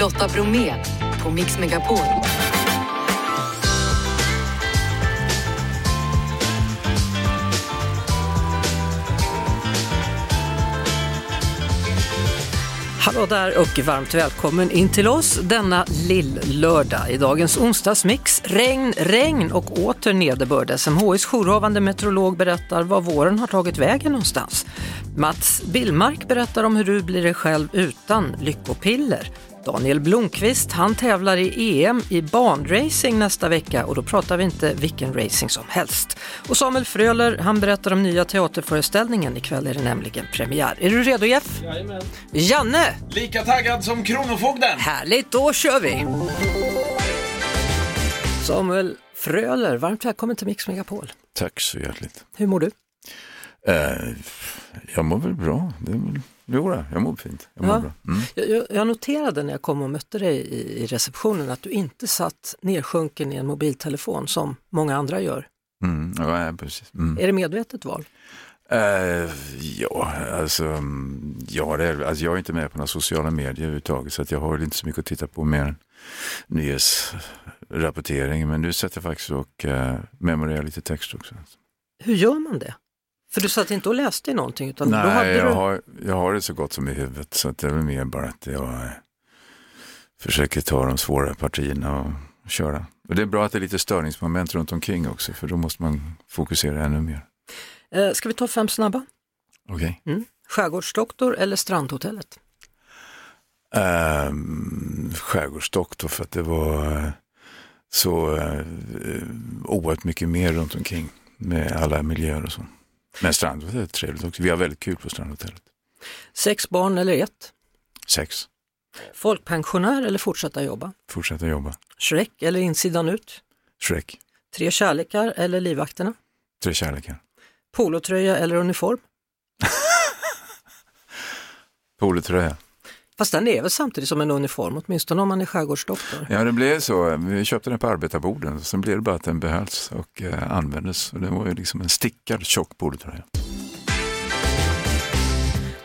Lotta Bromé på Mix Megapol. Hallå där och varmt välkommen in till oss denna lill-lördag. I dagens onsdagsmix, regn, regn och åter nederbörd. SMHIs jourhavande meteorolog berättar var våren har tagit vägen någonstans. Mats Billmark berättar om hur du blir dig själv utan lyckopiller. Daniel Blomqvist, han tävlar i EM i banracing nästa vecka och då pratar vi inte vilken racing som helst. Och Samuel Fröler, han berättar om nya teaterföreställningen. Ikväll är det nämligen premiär. Är du redo Jeff? Jajamän. Janne! Lika taggad som Kronofogden! Härligt, då kör vi! Samuel Fröler, varmt välkommen till Mix Megapol. Tack så hjärtligt. Hur mår du? Eh, jag mår väl bra. Det är väl, jo, då, jag mår fint. Jag mår Ja. bra. Mm. Jag, jag, noterade när jag kom och mötte dig i, i receptionen att du inte satt nedsjunken i en mobiltelefon som många andra gör. Mm. Ja, precis. Mm. Är det medvetet val? Eh, ja, alltså, mm, ja, det är, alltså jag är inte med på några sociala medier överhuvudtaget så att jag har inte så mycket att titta på mer än nyhetsrapportering. Men nu sätter jag faktiskt och uh, memorerar lite text också. Hur gör man det? För du satt inte och läste i någonting utan då hade Nej, jag du... har, jag har det så gott som i huvudet så att det är väl mer bara att jag eh, försöker ta de svåra partierna och köra. Och det är bra att det är lite störningsmoment runt omkring också för då måste man fokusera ännu mer. Eh, ska vi ta fem snabba? Okej. Mm. Skärgårdsdoktor eller Strandhotellet? Um, skärgårdsdoktor för att det var eh, så uh, oerhört mycket mer runt omkring med alla miljöer och så. Men Strandhotellet är trevligt också. Vi har väldigt kul på Strandhotellet. Sex barn eller ett? Sex. Folkpensionär eller fortsätta jobba? Fortsätta jobba. Shrek eller insidan ut? Shrek. Tre kärlekar eller livvakterna? Tre kärlekar. Polotröja eller uniform? Polotröja. Fast den är väl samtidigt som en uniform, åtminstone om man är skärgårdsdoktor. Ja, det blev så. Vi köpte den på arbetarborden. Sen blev det bara att den behölls och eh, användes. Och det var ju liksom en stickad tjock polotröja.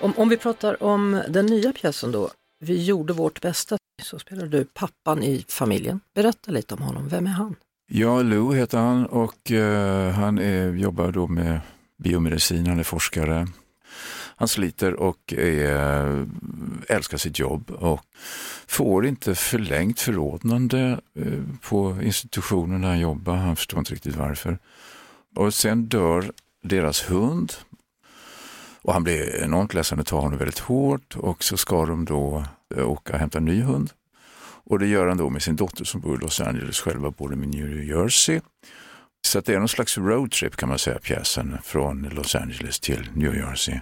Om, om vi pratar om den nya pjäsen då, Vi gjorde vårt bästa, så spelar du pappan i familjen. Berätta lite om honom, vem är han? Ja, Lou heter han och eh, han är, jobbar då med biomedicin, han är forskare. Han sliter och är, älskar sitt jobb och får inte förlängt förordnande eh, på institutionen där han jobbar. Han förstår inte riktigt varför. Och sen dör deras hund och han blir enormt ledsen och tar honom väldigt hårt och så ska de då eh, åka och hämta en ny hund. Och det gör han då med sin dotter som bor i Los Angeles, själva bor i New Jersey. Så att det är någon slags roadtrip kan man säga, pjäsen från Los Angeles till New Jersey.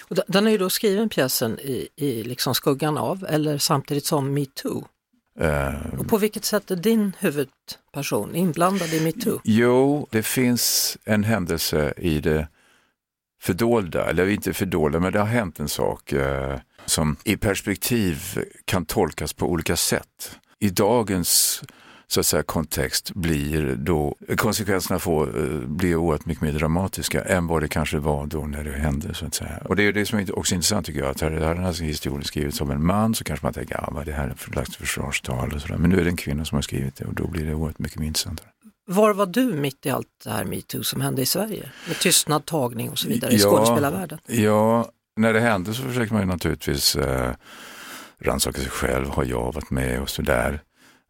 Och den är ju då skriven pjäsen i, i liksom skuggan av, eller samtidigt som metoo. Eh, Och på vilket sätt är din huvudperson inblandad i metoo? jo, det finns en händelse i det fördolda, eller inte fördolda, men det har hänt en sak eh, som i perspektiv kan tolkas på olika sätt. I dagens så att säga, kontext blir då konsekvenserna får, eh, blir oerhört mycket mer dramatiska än vad det kanske var då när det hände. så att säga. Och det är det som är också intressant tycker jag, att här, här är alltså historien skrivits av en man så kanske man tänker, ja vad är det här är för slags försvarstal och sådär. Men nu är det en kvinna som har skrivit det och då blir det oerhört mycket mer intressantare. Var var du mitt i allt det här metoo som hände i Sverige? Med tystnad, tagning och så vidare i Ja. skådespelarvärlden. Ja, när det hände så försökte man ju naturligtvis eh, rannsaka sig själv. Har jag varit med och sådär?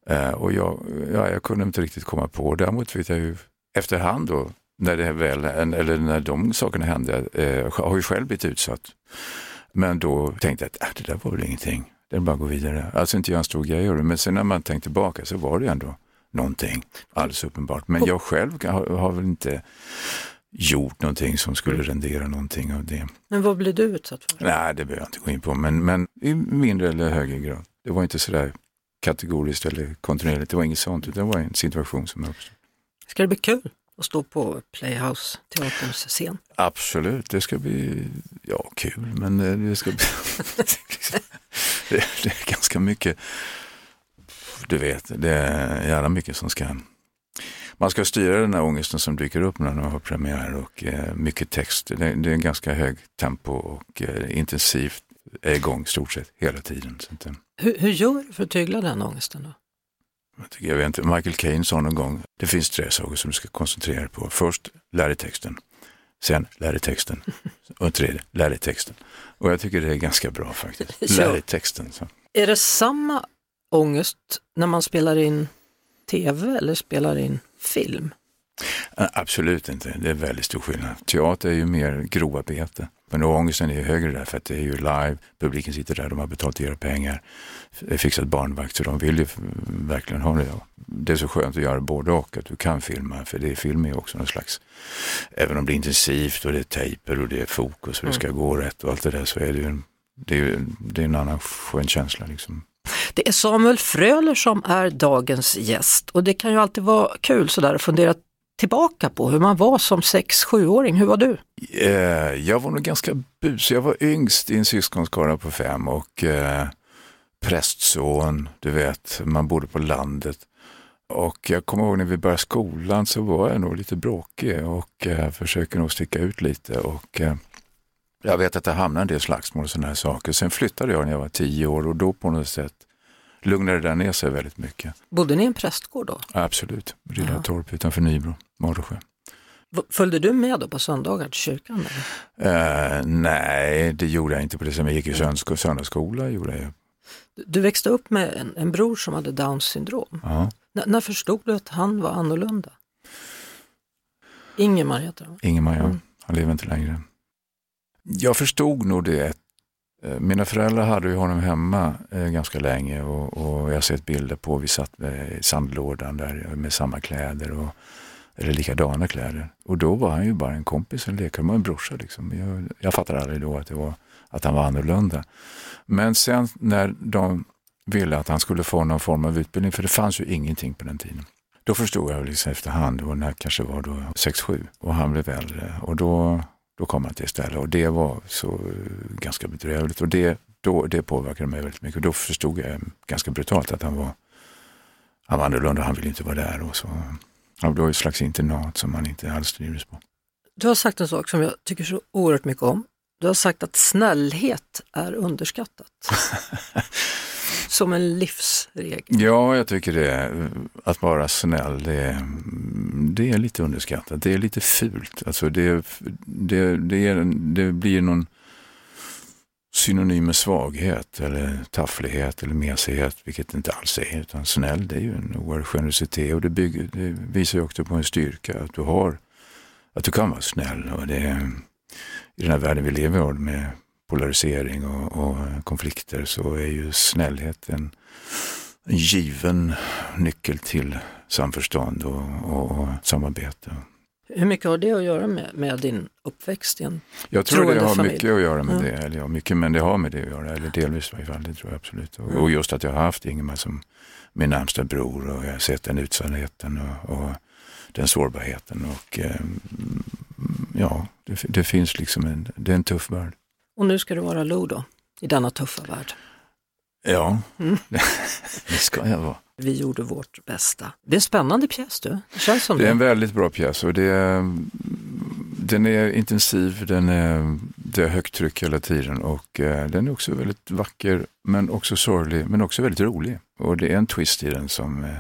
Eh, och jag, ja, jag kunde inte riktigt komma på. Däremot vet jag ju efterhand då, när det väl, eller när de sakerna hände, eh, har ju själv blivit utsatt. Men då tänkte jag att äh, det där var väl ingenting. Det är bara att gå vidare. Alltså inte göra en stor grej av det. Men sen när man tänkte tillbaka så var det ändå någonting alldeles uppenbart. Men jag själv har, har väl inte gjort någonting som skulle rendera någonting av det. Men vad blev du utsatt för? Nej, det behöver jag inte gå in på, men, men i mindre eller högre grad. Det var inte sådär kategoriskt eller kontinuerligt, det var inget sånt, utan det var en situation som uppstod. Ska det bli kul att stå på Playhouse teaterns scen? Absolut, det ska bli, ja kul, men eh, det ska bli, det, det är ganska mycket, du vet, det är jävla mycket som ska, man ska styra den här ångesten som dyker upp när man har premiär och eh, mycket text. Det, det är en ganska hög tempo och eh, intensivt är igång stort sett hela tiden. Så eh, Hur, hur gör du för att tygla den ångesten? Då? Jag, tycker, jag vet inte, Michael Caine sa någon gång, det finns tre saker som du ska koncentrera dig på. Först, lär dig texten. Sen, lär dig texten. Och tredje, lär dig texten. Och jag tycker det är ganska bra faktiskt. Lär dig texten. Så. Är det samma ångest när man spelar in tv eller spelar in film? Absolut inte, det är väldigt stor skillnad. Teater är ju mer grovarbete. Men ångesten är ju högre där för att det är ju live, publiken sitter där, de har betalt era pengar, fixat barnvakt så de vill ju verkligen ha det. Det är så skönt att göra både och, att du kan filma, för det film är också någon slags, även om det är intensivt och det är tejper och det är fokus och det ska mm. gå rätt och allt det där så är det ju, det är ju det är en annan skön känsla. Liksom. Det är Samuel Fröler som är dagens gäst och det kan ju alltid vara kul sådär att fundera tillbaka på hur man var som 6-7-åring. Hur var du? Eh, jag var nog ganska busig. Jag var yngst i en syskonskara på fem och eh, prästson, du vet, man bodde på landet. Och jag kommer ihåg när vi började skolan så var jag nog lite bråkig och eh, försöker nog sticka ut lite. Och, eh, jag vet att det hamnade en del slagsmål och sådana här saker. Sen flyttade jag när jag var tio år och då på något sätt lugnade det där ner sig väldigt mycket. Bodde ni i en prästgård då? Absolut, Riddartorp utanför Nybro, Mårdesjö. Följde du med då på söndagar till kyrkan? Uh, nej, det gjorde jag inte på det sättet. Jag gick i söndagsskola. Gjorde jag. Du växte upp med en, en bror som hade Downs syndrom. N när förstod du att han var annorlunda? Ingemar heter han. Ingemar, ja. Mm. Han lever inte längre. Jag förstod nog det Eh, mina föräldrar hade ju honom hemma eh, ganska länge och, och, jag har sett bilder på, vi satt i sandlådan där eh, med samma kläder och eller likadana kläder. Och då var han ju bara en kompis, en lekare, en brorsa. Liksom. Jag, jag fattade aldrig då att, det var, att han var annorlunda. Men sen när de ville att han skulle få någon form av utbildning, för det fanns ju ingenting på den tiden. Då förstod jag liksom efterhand, och när kanske var då 6-7 och han blev äldre. Och då då kom han till istället och det var så eh, ganska bedrövligt och det, då, det påverkade mig väldigt mycket. Då förstod jag ganska brutalt att han var, han var annorlunda, han ville inte vara där. Och så. Han blev ett slags internat som man inte alls trivdes på. Du har sagt en sak som jag tycker så oerhört mycket om. Du har sagt att snällhet är underskattat. som en livsregel. Ja, jag tycker det. Att vara snäll, det, det är lite underskattat. Det är lite fult. Alltså det, det, det, är, det blir någon synonym med svaghet eller tafflighet eller mesighet, vilket det inte alls är. Utan snäll, det är ju en oerhörd generositet och det, bygger, det visar ju också på en styrka att du har, att du kan vara snäll. Och det, I den här världen vi lever i med polarisering och, och, konflikter så är ju snällhet en, en given nyckel till samförstånd och, och, och, samarbete. Hur mycket har det att göra med, med din uppväxt i en Jag tror det har familj. mycket att göra med mm. det, eller ja, mycket, men det har med det att göra, eller delvis i varje fall, det tror jag absolut. Och, och just att jag har haft Ingemar som min närmsta bror och jag har sett den utsattheten och, och den sårbarheten och eh, ja, det, det, finns liksom en, det är en tuff värld. Och nu ska du vara Lo då, i denna tuffa värld. Ja, mm. det ska jag vara. Vi gjorde vårt bästa. Det är en spännande pjäs du. Det känns som det. är en väldigt bra pjäs och det är, den är intensiv, den är, det är högt tryck hela tiden och eh, den är också väldigt vacker men också sorglig men också väldigt rolig. Och det är en twist i den som eh,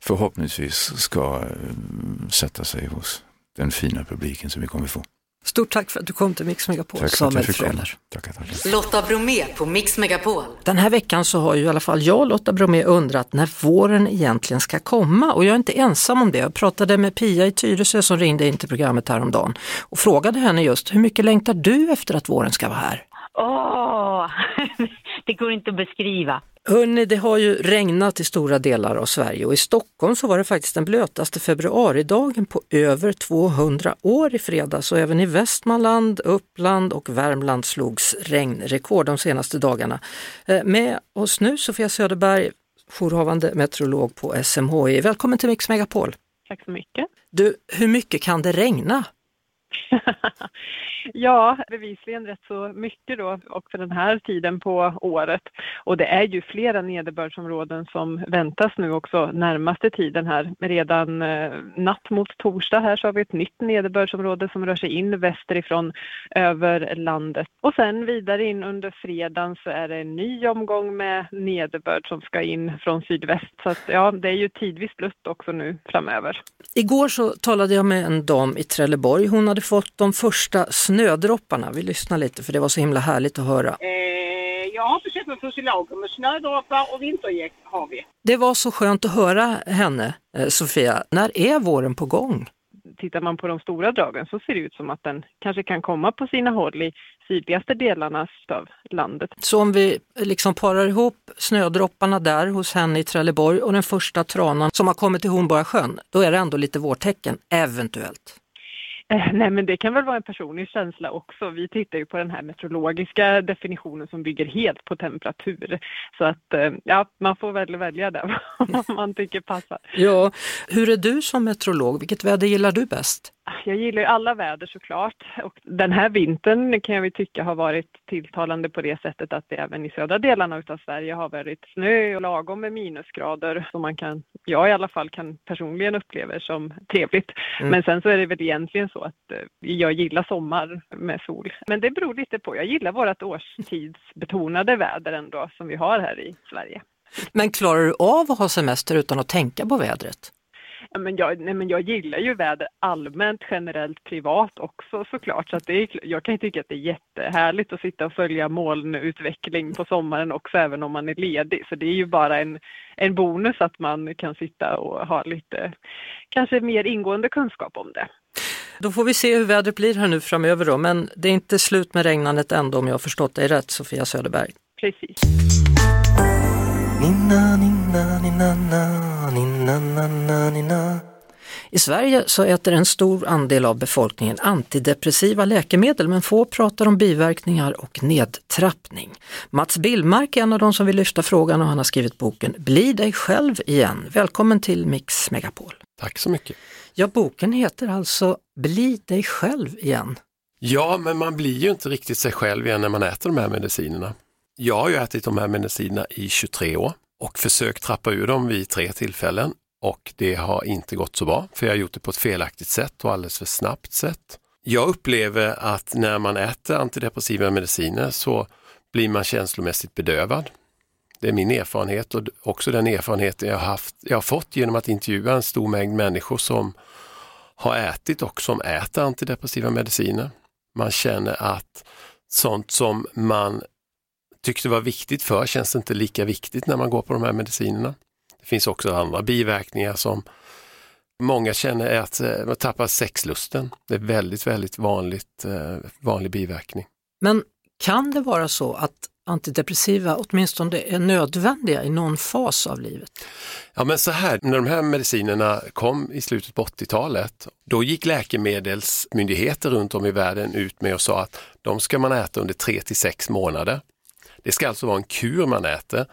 förhoppningsvis ska eh, sätta sig hos den fina publiken som vi kommer få. Stort tack för att du kom till Mix Megapol, tack Samuel Fröler. Tackar, tackar. Lotta Bromé på Mix Megapol. Den här veckan så har ju i alla fall jag, Lotta Bromé, undrat när våren egentligen ska komma och jag är inte ensam om det. Jag pratade med Pia i Tyresö som ringde in till programmet häromdagen och frågade henne just hur mycket längtar du efter att våren ska vara här? Åh, det går inte att beskriva. Hörrni, det har ju regnat i stora delar av Sverige och i Stockholm så var det faktiskt den blötaste februaridagen på över 200 år i fredags och även i Västmanland, Uppland och Värmland slogs regnrekord de senaste dagarna. Eh, med oss nu Sofia Söderberg, jourhavande meteorolog på SMHI. Välkommen till Mix Megapol! Tack så mycket! Du, hur mycket kan det regna? ja, bevisligen rätt så mycket då också den här tiden på året. Och det är ju flera nederbördsområden som väntas nu också närmaste tiden här. Redan eh, natt mot torsdag här så har vi ett nytt nederbördsområde som rör sig in västerifrån över landet. Och sen vidare in under fredagen så är det en ny omgång med nederbörd som ska in från sydväst. Så att, ja, det är ju tidvis blött också nu framöver. Igår så talade jag med en dam i Trelleborg. Hon hade fått de första snödropparna. Vi lyssnar lite för det var så himla härligt att höra. Eh, jag har försökt med fusilager med snödroppar och vintergäck har vi. Det var så skönt att höra henne, eh, Sofia. När är våren på gång? tittar man på de stora dragen så ser det ut som att den kanske kan komma på sina håll i sydligaste delarna av landet. Så om vi liksom parar ihop snödropparna där hos henne i Trelleborg och den första tranan som har kommit till Hornborgasjön, då är det ändå lite vårtecken, eventuellt. Eh, nej, men det kan väl vara en personlig känsla också. Vi tittar ju på den här meteorologiska definitionen som bygger helt på temperatur. Så att eh, ja, man får väl välja det man tycker passar. Ja, hur är du som meteorolog? Vilket väder gillar du bäst? Jag gillar ju alla väder såklart och den här vintern kan jag ju tycka har varit tilltalande på det sättet att det även i södra delarna utav Sverige har varit snö och lagom med minusgrader som man kan, jag i alla fall kan personligen uppleva som trevligt. Mm. Men sen så är det väl egentligen så att eh, jag gillar sommar med sol. Men det beror lite på, jag gillar vårt årstidsbetonade väder ändå som vi har här i Sverige. Men klarar du av att ha semester utan att tänka på vädret? Men jag, nej, men jag gillar ju väder allmänt, generellt, privat också såklart. Så att det är, jag kan ju tycka att det är jättehärligt att sitta och följa molnutveckling på sommaren också, även om man är ledig. Så det är ju bara en, en bonus att man kan sitta och ha lite, kanske mer ingående kunskap om det. Då får vi se hur vädret blir här nu framöver då, men det är inte slut med regnandet ändå om jag har förstått dig rätt, Sofia Söderberg. Precis. Nina, nina, nina. I Sverige så äter en stor andel av befolkningen antidepressiva läkemedel men få pratar om biverkningar och nedtrappning. Mats Billmark är en av de som vill lyfta frågan och han har skrivit boken Bli dig själv igen. Välkommen till Mix Megapol. Tack så mycket. Ja, boken heter alltså Bli dig själv igen. Ja, men man blir ju inte riktigt sig själv igen när man äter de här medicinerna. Jag har ju ätit de här medicinerna i 23 år och försökt trappa ur dem vid tre tillfällen och det har inte gått så bra för jag har gjort det på ett felaktigt sätt och alldeles för snabbt sätt. Jag upplever att när man äter antidepressiva mediciner så blir man känslomässigt bedövad. Det är min erfarenhet och också den erfarenhet jag haft, jag har fått genom att intervjua en stor mängd människor som har ätit och som äter antidepressiva mediciner. Man känner att sånt som man tyckte var viktigt för känns inte lika viktigt när man går på de här medicinerna. Det finns också andra biverkningar som många känner är att eh, man tappar sexlusten. Det är väldigt, väldigt vanligt, eh, vanlig biverkning. Men kan det vara så att antidepressiva åtminstone är nödvändiga i någon fas av livet? Ja men så här, när de här medicinerna kom i slutet på 80-talet, då gick läkemedelsmyndigheter runt om i världen ut med och sa att de ska man äta under 3 till 6 månader. Det ska alltså vara en kur man äter.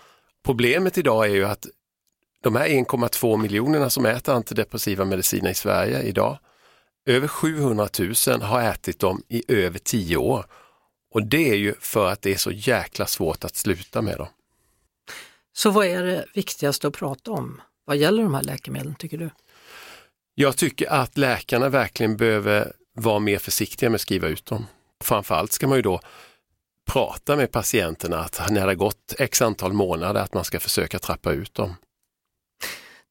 Problemet idag är ju att de här 1,2 miljonerna som äter antidepressiva mediciner i Sverige idag, över 700 000 har ätit dem i över 10 år. Och det är ju för att det är så jäkla svårt att sluta med dem. Så vad är det viktigaste att prata om vad gäller de här läkemedlen tycker du? Jag tycker att läkarna verkligen behöver vara mer försiktiga med att skriva ut dem. Framförallt ska man ju då prata med patienterna att när det har gått x antal månader att man ska försöka trappa ut dem.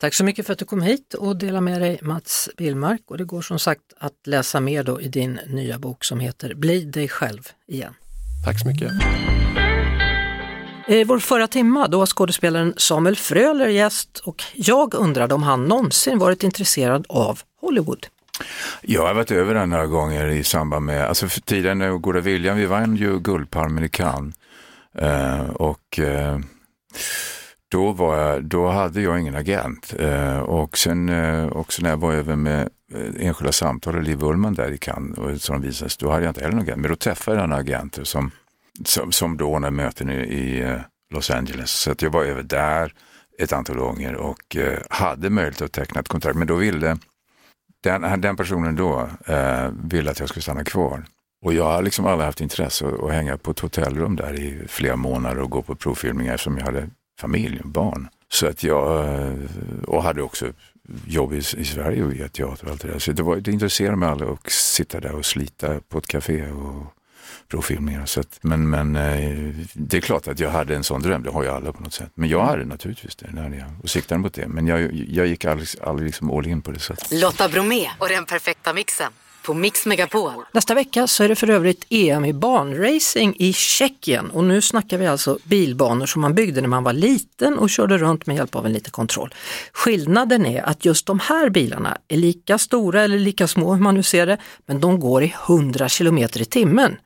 Tack så mycket för att du kom hit och delade med dig Mats Billmark och det går som sagt att läsa mer då i din nya bok som heter Bli dig själv igen. Tack så mycket. I vår förra timma då var skådespelaren Samuel Fröler gäst och jag undrade om han någonsin varit intresserad av Hollywood. Jag har varit över den några gånger i samband med, alltså för tiden när Goda Viljan, vi vann ju Guldpalmen i Cannes. Uh, och uh, då, var jag, då hade jag ingen agent. Uh, och sen också när jag var över med enskilda samtal och Liv Ullman där i Cannes, och som visades, då hade jag inte heller någon agent. Men då träffade jag den agenter som, som, som då när möten i, i Los Angeles. Så att jag var över där ett antal gånger och hade möjlighet att teckna ett kontrakt. Men då ville den, den personen då eh, ville att jag skulle stanna kvar. Och jag har liksom aldrig haft intresse att, att hänga på ett hotellrum där i flera månader och gå på provfilmningar som jag hade familj och barn. Så att jag, eh, och hade också jobb i, i Sverige och via teater och allt det där. Så det, var, det intresserade mig aldrig att sitta där och slita på ett café och provfilmningar. Så att, men men eh, det är klart att jag hade en sån dröm, det har ju alla på något sätt. Men jag hade naturligtvis det, det hade jag, och siktade mot det. Men jag, jag gick aldrig, aldrig liksom all in på det sättet. Lotta Bromé och den perfekta mixen på Mix Megapol. Nästa vecka så är det för övrigt EM i banracing i Tjeckien och nu snackar vi alltså bilbanor som man byggde när man var liten och körde runt med hjälp av en liten kontroll. Skillnaden är att just de här bilarna är lika stora eller lika små hur man nu ser det, men de går i 100 km i timmen.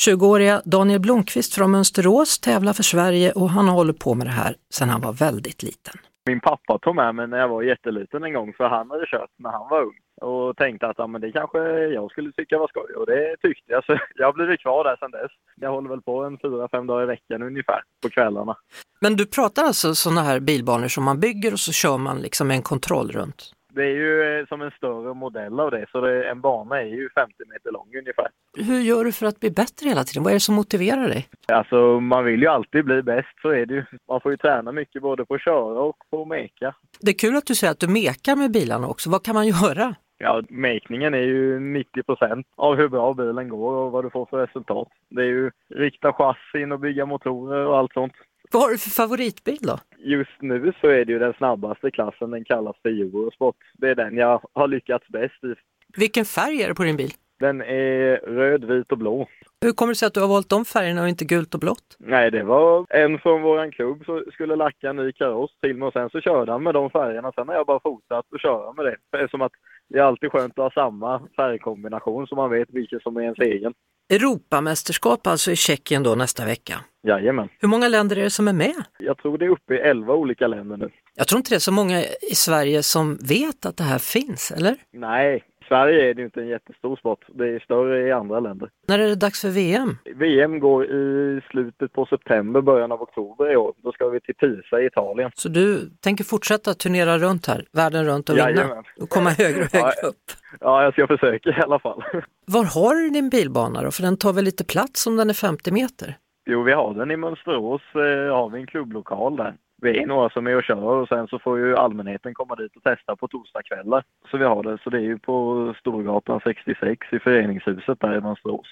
20-åriga Daniel Blomqvist från Mönsterås tävlar för Sverige och han har hållit på med det här sedan han var väldigt liten. Min pappa tog med mig när jag var jätteliten en gång för han hade kört när han var ung och tänkte att ja, men det kanske jag skulle tycka var skoj och det tyckte jag så jag har blivit kvar där sedan dess. Jag håller väl på en fyra, fem dagar i veckan ungefär på kvällarna. Men du pratar alltså sådana här bilbanor som man bygger och så kör man liksom en kontroll runt? Det är ju eh, som en större modell av det så det, en bana är ju 50 meter lång ungefär. Hur gör du för att bli bättre hela tiden? Vad är det som motiverar dig? Alltså man vill ju alltid bli bäst så är det ju. Man får ju träna mycket både på att köra och på att meka. Det är kul att du säger att du mekar med bilarna också. Vad kan man göra? Ja, mekningen är ju 90 procent av hur bra bilen går och vad du får för resultat. Det är ju rikta chassin och bygga motorer och allt sånt. Vad har du för favoritbil då? Just nu så är det ju den snabbaste klassen, den kallas för Eurosport. Det är den jag har lyckats bäst i. Vilken färg är det på din bil? Den är röd, vit och blå. Hur kommer det sig att du har valt de färgerna och inte gult och blått? Nej, det var en från våran klubb som skulle lacka en ny kaross till mig och sen så körde han med de färgerna. Sen har jag bara fortsatt att köra med det. Det är som att det är alltid skönt att ha samma färgkombination så man vet vilken som är ens egen. Europamästerskap alltså i Tjeckien då nästa vecka. Jajamän. Hur många länder är det som är med? Jag tror det är uppe i 11 olika länder nu. Jag tror inte det är så många i Sverige som vet att det här finns, eller? Nej, Sverige är det inte en jättestor sport. Det är större i andra länder. När är det dags för VM? VM går i slutet på september, början av oktober i år. Då ska vi till Pisa i Italien. Så du tänker fortsätta turnera runt här, världen runt och vinna? Jajamän. Och komma högre och högre Ja. upp? Ja, jag ska försöka i alla fall. Var har du din bilbana då? För den tar väl lite plats om den är 50 meter? Jo, vi har den i Mönsterås, eh, har vi en klubblokal där. Vi är några som är och kör och sen så får ju allmänheten komma dit och testa på torsdagskvällar. Så vi har det, så det är ju på Storgatan 66 i föreningshuset där i Mönsterås.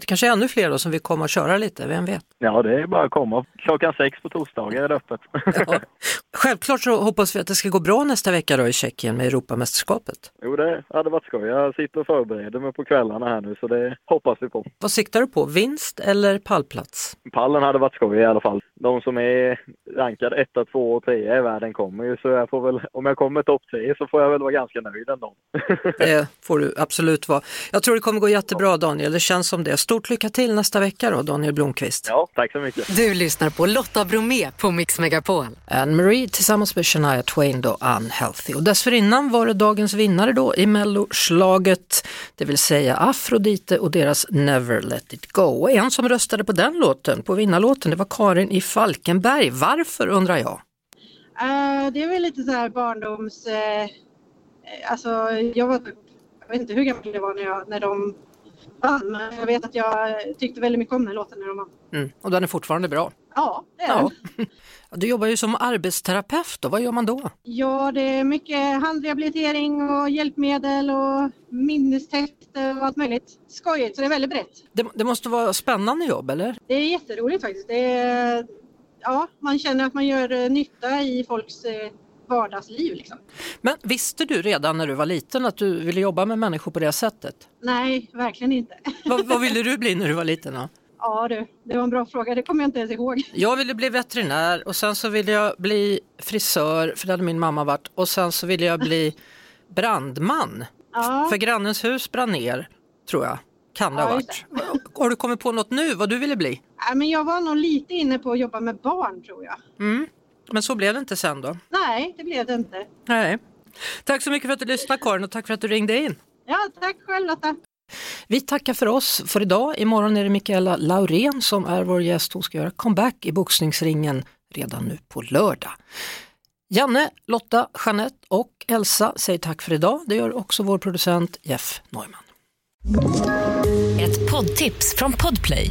Det kanske är ännu fler då som vill komma och köra lite, vem vet? Ja, det är bara att komma. Klockan sex på torsdagar är det öppet. Ja. Självklart så hoppas vi att det ska gå bra nästa vecka då i Tjeckien med Europamästerskapet. jo, det hade varit skoj. Jag sitter och förbereder mig på kvällarna här nu så det hoppas vi på. Vad siktar du på? Vinst eller pallplats? Pallen hade varit skoj i alla fall. De som är rankade etta, två och tre i världen kommer ju så jag får väl, om jag kommer topp tre så får jag väl vara ganska nöjd ändå. Det får du absolut vara. Jag tror det kommer gå jättebra Daniel, det känns som det. Stort lycka till nästa vecka då Daniel Blomqvist. ja, tack så mycket. Du lyssnar på Lotta Bromé på Mix Megapol. Anne-Marie tillsammans med Shania Twain då, Unhealthy. Och dessförinnan var det dagens vinnare då i melloslaget, det vill säga Afrodite och deras Never Let It Go. Och en som röstade på den låten, på vinnarlåten, det var Karin i Falkenberg. Varför undrar jag? Eh, det är väl lite så här barndoms... eh, alltså jag var jag vet inte hur gammal jag var när, jag, när de vann, jag vet att jag tyckte väldigt mycket om den låten när de vann. Mm. Och den är fortfarande bra. Ja, det är Ja. den. Du jobbar ju som arbetsterapeut, då. vad gör man då? Ja, det är mycket handrehabilitering och hjälpmedel och minnestester och allt möjligt. Skojigt, så det är väldigt brett. Det, det måste vara spännande jobb, eller? Det är jätteroligt faktiskt. Det är, ja, man känner att man gör eh, nytta i folks eh, vardagsliv. Liksom. Men visste du redan när du var liten att du ville jobba med människor på det sättet? Nej, verkligen inte. vad, vad ville du bli när du var liten? Då? Ja du, det var en bra fråga. Det kommer jag inte ens ihåg. Jag ville bli veterinär och sen så ville jag bli frisör, för det hade min mamma varit. Och sen så ville jag bli brandman. Ja. För grannens hus brann ner, tror jag. Kan det ha varit. Har du kommit på något nu, vad du ville bli? Men jag var nog lite inne på att jobba med barn tror jag. Mm. Men så blev det inte sen då? Nej, det blev det inte. Nej. Tack så mycket för att du lyssnade Karin och tack för att du ringde in. Ja, tack själv Lotta. Vi tackar för oss för idag. Imorgon är det Mikaela Laurén som är vår gäst. Hon ska göra comeback i boxningsringen redan nu på lördag. Janne, Lotta, Jeanette och Elsa säger tack för idag. Det gör också vår producent Jeff Neumann. Ett poddtips från Podplay.